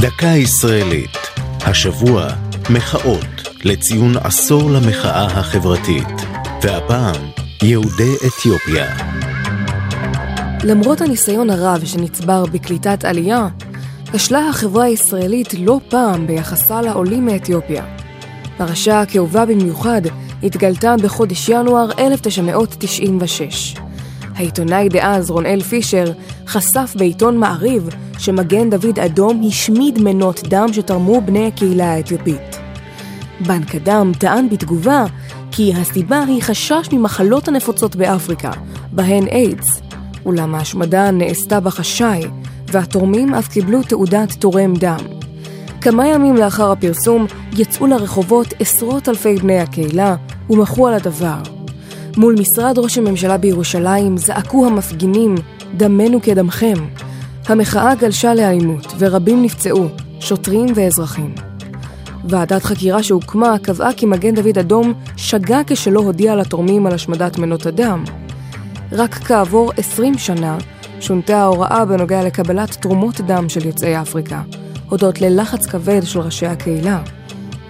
דקה ישראלית. השבוע, מחאות לציון עשור למחאה החברתית. והפעם, יהודי אתיופיה. למרות הניסיון הרב שנצבר בקליטת עלייה, כשלה החברה הישראלית לא פעם ביחסה לעולים מאתיופיה. פרשה כאובה במיוחד התגלתה בחודש ינואר 1996. העיתונאי דאז רונאל פישר חשף בעיתון מעריב שמגן דוד אדום השמיד מנות דם שתרמו בני הקהילה האתיופית. בנק הדם טען בתגובה כי הסיבה היא חשש ממחלות הנפוצות באפריקה, בהן איידס, אולם ההשמדה נעשתה בחשאי, והתורמים אף קיבלו תעודת תורם דם. כמה ימים לאחר הפרסום יצאו לרחובות עשרות אלפי בני הקהילה ומחו על הדבר. מול משרד ראש הממשלה בירושלים זעקו המפגינים, דמנו כדמכם. המחאה גלשה לאלימות ורבים נפצעו, שוטרים ואזרחים. ועדת חקירה שהוקמה קבעה כי מגן דוד אדום שגה כשלא הודיע לתורמים על השמדת מנות הדם. רק כעבור 20 שנה שונתה ההוראה בנוגע לקבלת תרומות דם של יוצאי אפריקה, הודות ללחץ כבד של ראשי הקהילה.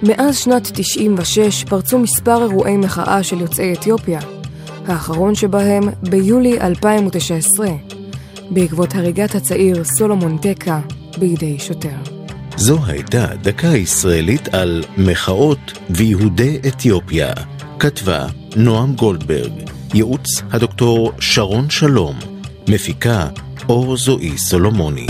מאז שנת 96 פרצו מספר אירועי מחאה של יוצאי אתיופיה, האחרון שבהם ביולי 2019, בעקבות הריגת הצעיר סולומון טקה בידי שוטר. זו הייתה דקה ישראלית על מחאות ויהודי אתיופיה. כתבה נועם גולדברג, ייעוץ הדוקטור שרון שלום, מפיקה אור זועי סולומוני.